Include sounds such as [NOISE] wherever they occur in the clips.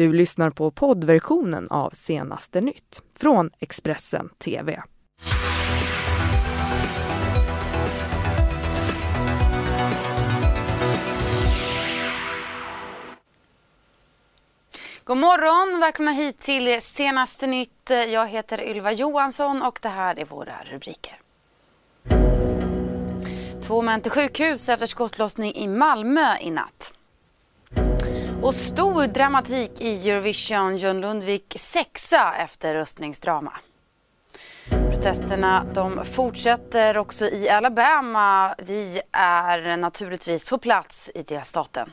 Du lyssnar på poddversionen av Senaste nytt från Expressen TV. God morgon! Välkomna hit till Senaste nytt. Jag heter Ylva Johansson och det här är våra rubriker. Två män till sjukhus efter skottlossning i Malmö i natt. Och stor dramatik i Eurovision. John Lundvik sexa efter röstningsdrama. Protesterna de fortsätter också i Alabama. Vi är naturligtvis på plats i delstaten.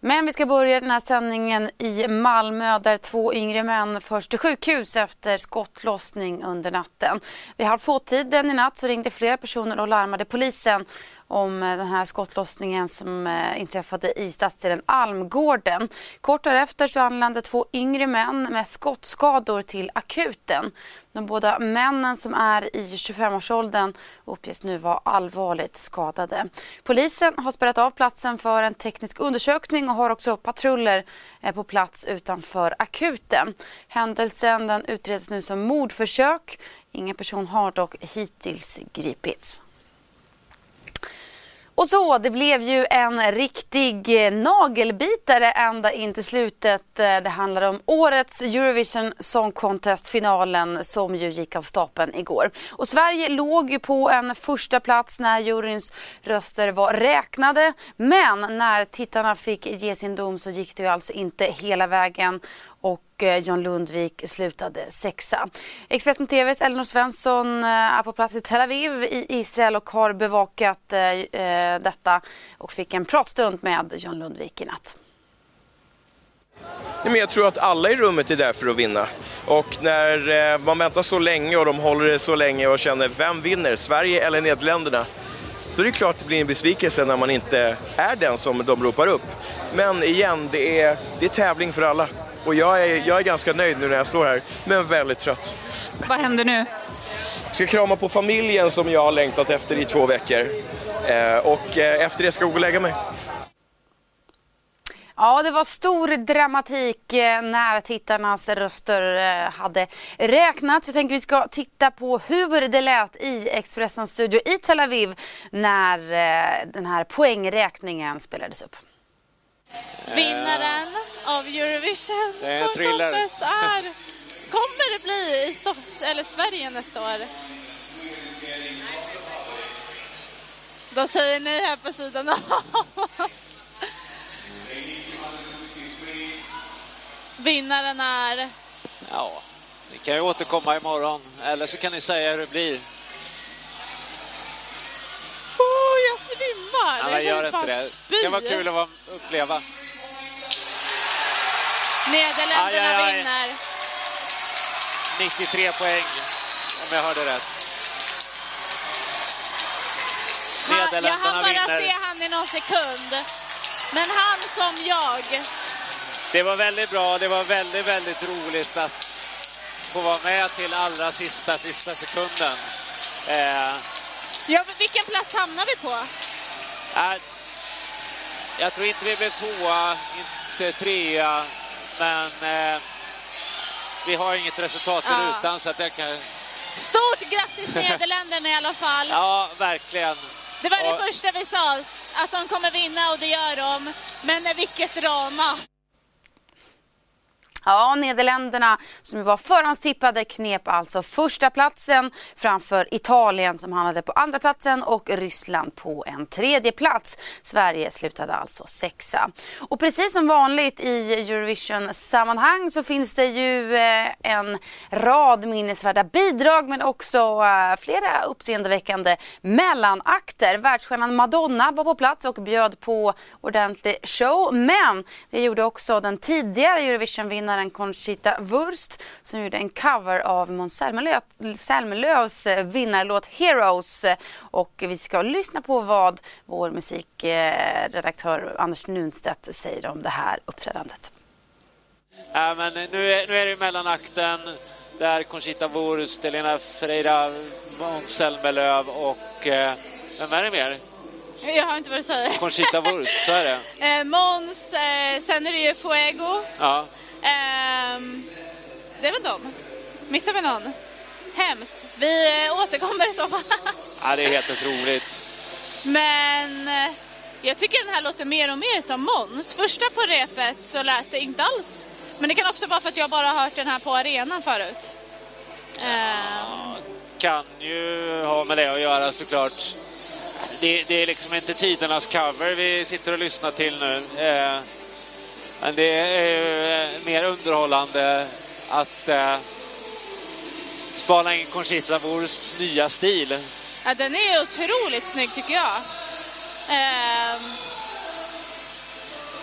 Men vi ska börja den här sändningen i Malmö där två yngre män förs till sjukhus efter skottlossning under natten. Vid halv två-tiden i natt så ringde flera personer och larmade polisen om eh, den här skottlossningen som eh, inträffade i stadsdelen Almgården. Kort därefter så anlände två yngre män med skottskador till akuten. De båda männen som är i 25-årsåldern uppges nu vara allvarligt skadade. Polisen har spärrat av platsen för en teknisk undersökning och har också patruller eh, på plats utanför akuten. Händelsen den utreds nu som mordförsök. Ingen person har dock hittills gripits. Och så, det blev ju en riktig eh, nagelbitare ända in till slutet. Eh, det handlar om årets Eurovision Song Contest-finalen som ju gick av stapeln igår. Och Sverige låg ju på en första plats när juryns röster var räknade. Men när tittarna fick ge sin dom så gick det ju alltså inte hela vägen och eh, John Lundvik slutade sexa. Expressen TVs Elinor Svensson eh, är på plats i Tel Aviv i Israel och har bevakat eh, detta och fick en pratstund med John Lundvik i natt. Men jag tror att alla i rummet är där för att vinna. Och när man väntar så länge och de håller det så länge och känner vem vinner, Sverige eller Nederländerna? Då är det klart att det blir en besvikelse när man inte är den som de ropar upp. Men igen, det är, det är tävling för alla. Och jag är, jag är ganska nöjd nu när jag står här, men väldigt trött. Vad händer nu? Jag ska krama på familjen som jag har längtat efter i två veckor. Eh, och eh, efter det ska jag gå och lägga mig. Ja, det var stor dramatik eh, när tittarnas röster eh, hade räknats. Jag tänker vi ska titta på hur det lät i Expressens studio i Tel Aviv när eh, den här poängräkningen spelades upp. Vinnaren av Eurovision Song Contest är... Kommer det bli i Stops, eller Sverige nästa år? De säger nej här på sidan Vinnaren är... Ja, ni kan ju återkomma imorgon, eller så kan ni säga hur det blir. Men gör inte det. Det kan vara kul att uppleva. Nederländerna aj, aj, aj. vinner. 93 poäng, om jag hörde rätt. Han, jag hann bara vinner. se han i någon sekund. Men han som jag. Det var väldigt bra. Det var väldigt, väldigt roligt att få vara med till allra sista, sista sekunden. Eh, Ja, vilken plats hamnar vi på? Äh, jag tror inte vi blev tvåa, inte trea, men eh, vi har inget resultat ja. utan så att jag kan... Stort grattis Nederländerna i alla fall! Ja, verkligen. Det var det första vi sa, att de kommer vinna och det gör de. Men vilket drama! Ja, Nederländerna som var förhandstippade knep alltså första platsen framför Italien som hamnade på andra platsen och Ryssland på en tredje plats. Sverige slutade alltså sexa. Och precis som vanligt i Eurovision-sammanhang så finns det ju eh, en rad minnesvärda bidrag men också eh, flera uppseendeväckande mellanakter. Världsstjärnan Madonna var på plats och bjöd på ordentlig show men det gjorde också den tidigare Eurovision-vinnaren vinnaren Conchita Wurst som gjorde en cover av Måns Zelmerlöws eh, vinnarlåt Heroes. Och vi ska lyssna på vad vår musikredaktör Anders Nunstedt säger om det här uppträdandet. Ja, men nu, är, nu är det mellanakten där Conchita Wurst, Elena Freira, Måns Zelmerlöw och eh, vem är det mer? Jag har inte vad du säger. Conchita Wurst, så är det. [LAUGHS] Eh, Måns, eh, sen är det ju Fuego. Ja. Ehm, det är väl dem. Missar vi någon? Hemskt. Vi eh, återkommer i så fall. ja, det är helt otroligt. Men eh, jag tycker den här låter mer och mer som Måns. Första på repet så lät det inte alls. Men det kan också vara för att jag bara har hört den här på arenan förut. Ja, kan ju ha med det att göra såklart. Det, det är liksom inte tidernas cover vi sitter och lyssnar till nu. Eh, men det är eh, mer underhållande att eh, spana in Conchita Wursts nya stil. Ja, den är otroligt snygg tycker jag. Eh,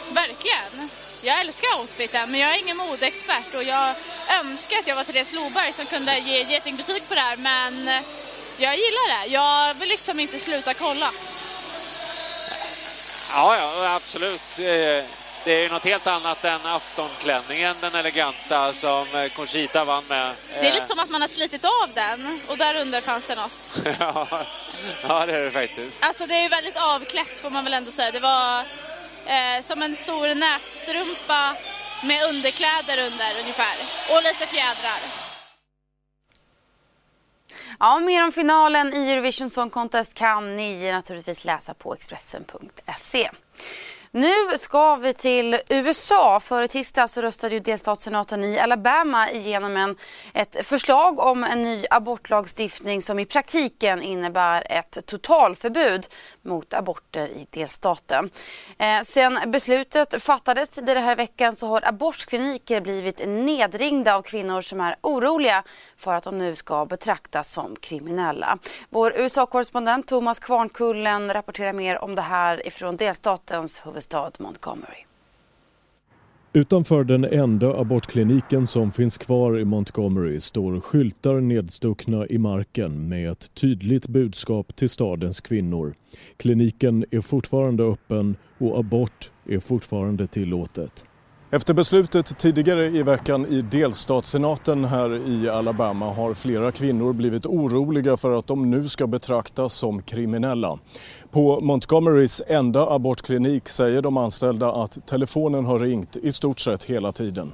verkligen. Jag älskar outfiten, men jag är ingen modeexpert och jag önskar att jag var Therese Loberg som kunde ge getingbetyg på det här, men jag gillar det. Jag vill liksom inte sluta kolla. Ja, ja, absolut. Eh, det är ju något helt annat än aftonklänningen, den eleganta som eh, Conchita vann med. Det är lite som att man har slitit av den och där under fanns det något. [LAUGHS] ja, det är det faktiskt. Alltså det är ju väldigt avklätt får man väl ändå säga. Det var eh, som en stor nätstrumpa med underkläder under ungefär och lite fjädrar. Ja, mer om finalen i Eurovision Song Contest kan ni naturligtvis läsa på Expressen.se. Nu ska vi till USA. För i tisdag så röstade ju delstatssenaten i Alabama igenom en, ett förslag om en ny abortlagstiftning som i praktiken innebär ett totalförbud mot aborter i delstaten. Eh, sen beslutet fattades den här veckan så har abortkliniker blivit nedringda av kvinnor som är oroliga för att de nu ska betraktas som kriminella. Vår USA-korrespondent Thomas Kvarnkullen rapporterar mer om det här ifrån delstatens huvudstad huvudstad Montgomery. Utanför den enda abortkliniken som finns kvar i Montgomery står skyltar nedstuckna i marken med ett tydligt budskap till stadens kvinnor. Kliniken är fortfarande öppen och abort är fortfarande tillåtet. Efter beslutet tidigare i veckan i delstatssenaten här i Alabama har flera kvinnor blivit oroliga för att de nu ska betraktas som kriminella. På Montgomerys enda abortklinik säger de anställda att telefonen har ringt i stort sett hela tiden.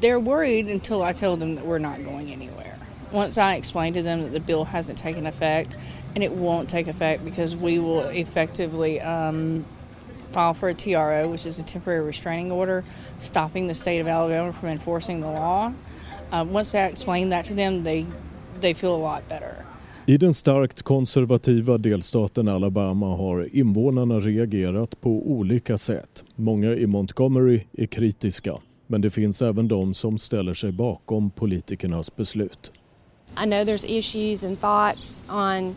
They're worried until I tell them that we're not going anywhere. Once I explain to them that the bill hasn't taken effect and it won't take effect because we will effectively um, file for a TRO, which is a temporary restraining order, stopping the state of Alabama from enforcing the law. Uh, once I explain that to them, they, they feel a lot better. I den starkt konservativa delstaten Alabama har invånarna reagerat på olika sätt. Många i Montgomery är kritiska, men det finns även de som ställer sig bakom politikernas beslut. I know there's issues and thoughts on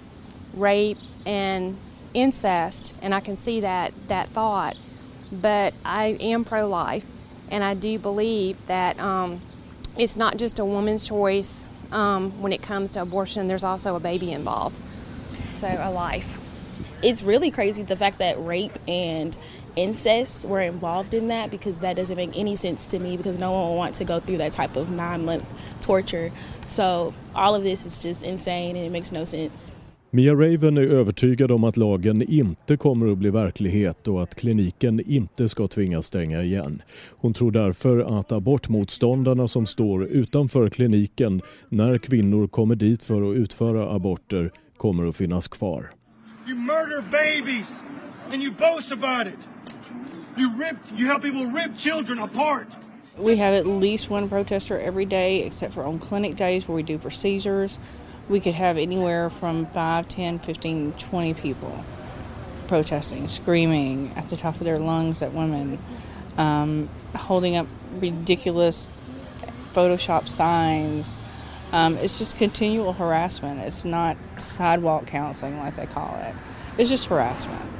rape and incest, and I can see that that thought. But I am pro-life, and I do believe that um, it's not just a woman's choice um, when it comes to abortion. There's also a baby involved, so a life. It's really crazy the fact that rape and incest were involved in that because that doesn't make any sense to me because no one would want to go through that type of nine month torture. So all of this is just insane and it makes no sense. Mia Raven är övertygad om att lagen inte kommer att bli verklighet och att kliniken inte ska tvingas stänga igen. Hon tror därför att abortmotståndarna som står utanför kliniken när kvinnor kommer dit för att utföra aborter kommer att finnas kvar. You murder babies and you boast about it. You rip, you help people rip children apart. We have at least one protester every day except for on clinic days where we do procedures. We could have anywhere from 5, 10, 15, 20 people protesting, screaming at the top of their lungs at women, um, holding up ridiculous Photoshop signs. Um, it's just continual harassment. It's not sidewalk counseling like they call it. It's just harassment.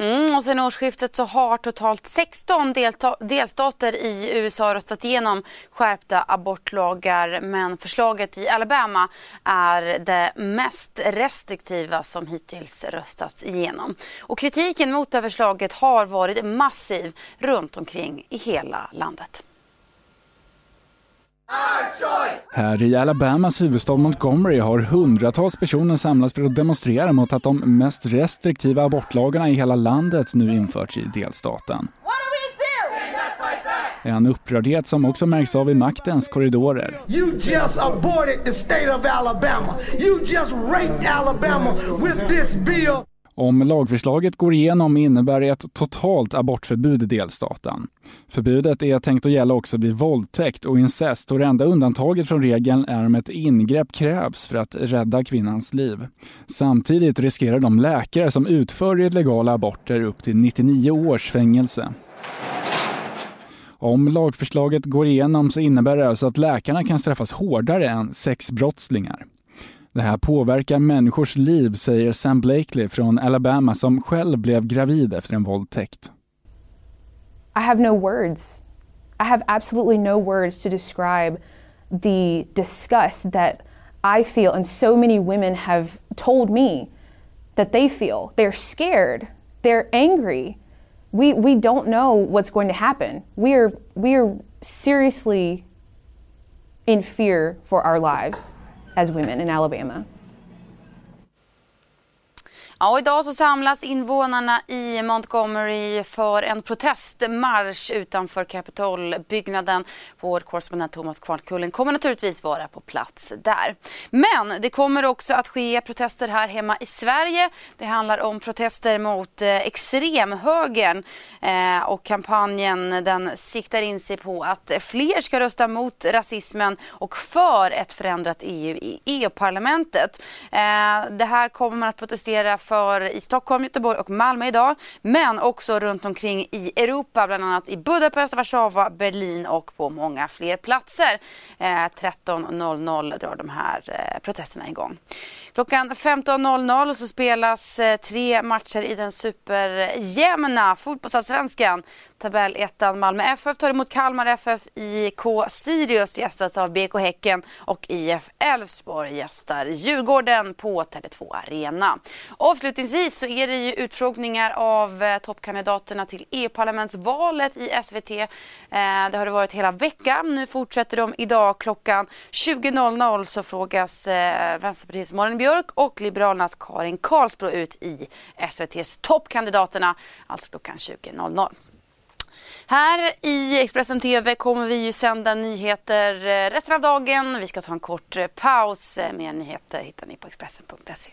Mm, och sen årsskiftet så har totalt 16 delstater i USA röstat igenom skärpta abortlagar men förslaget i Alabama är det mest restriktiva som hittills röstats igenom. Och kritiken mot det förslaget har varit massiv runt omkring i hela landet. Här i Alabamas huvudstad Montgomery har hundratals personer samlats för att demonstrera mot att de mest restriktiva abortlagarna i hela landet nu införts i delstaten. En upprördhet som också märks av i maktens korridorer. You just aborted the state of Alabama. You just raped Alabama with this bill. Om lagförslaget går igenom innebär det ett totalt abortförbud i delstaten. Förbudet är tänkt att gälla också vid våldtäkt och incest och det enda undantaget från regeln är om ett ingrepp krävs för att rädda kvinnans liv. Samtidigt riskerar de läkare som utför illegala aborter upp till 99 års fängelse. Om lagförslaget går igenom så innebär det alltså att läkarna kan straffas hårdare än sexbrottslingar. Det här påverkar människors liv, säger Sam Blakely från Alabama som själv blev gravid efter en våldtäkt. I have no words. I have absolutely no words to describe the disgust that I feel and so many women have told me that they feel. They're scared. They're angry. We we don't know what's going to happen. We are we are seriously in fear for our lives as women in Alabama. Ja, och idag så samlas invånarna i Montgomery för en protestmarsch utanför Capitolbyggnaden. Vår korrespondent Thomas Kvarnkullen kommer naturligtvis vara på plats där. Men det kommer också att ske protester här hemma i Sverige. Det handlar om protester mot eh, extremhögern eh, och kampanjen den siktar in sig på att fler ska rösta mot rasismen och för ett förändrat EU i EU-parlamentet. Eh, det här kommer man att protestera för i Stockholm, Göteborg och Malmö idag. Men också runt omkring i Europa, bland annat i Budapest, Warszawa, Berlin och på många fler platser. Eh, 13.00 drar de här eh, protesterna igång. Klockan 15.00 så spelas eh, tre matcher i den superjämna fotbollsallsvenskan. Tabellettan Malmö FF tar emot Kalmar FF, IK Sirius gästas av BK Häcken och IF Elfsborg gästar Djurgården på Tele2 Arena. Avslutningsvis så är det ju utfrågningar av eh, toppkandidaterna till EU-parlamentsvalet i SVT. Eh, det har det varit hela veckan. Nu fortsätter de idag klockan 20.00 så frågas eh, Vänsterpartiets Malin Björk och Liberalernas Karin Karlsbro ut i SVTs toppkandidaterna, alltså klockan 20.00. Här i Expressen TV kommer vi ju sända nyheter eh, resten av dagen. Vi ska ta en kort eh, paus. Eh, mer nyheter hittar ni på Expressen.se.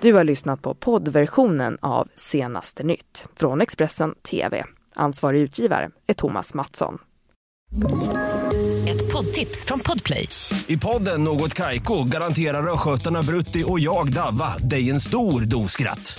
Du har lyssnat på poddversionen av Senaste nytt från Expressen TV. Ansvarig utgivare är Thomas Mattsson. Ett poddtips från Podplay. I podden Något Kaiko garanterar östgötarna Brutti och jag, Davva, dig en stor dos skratt.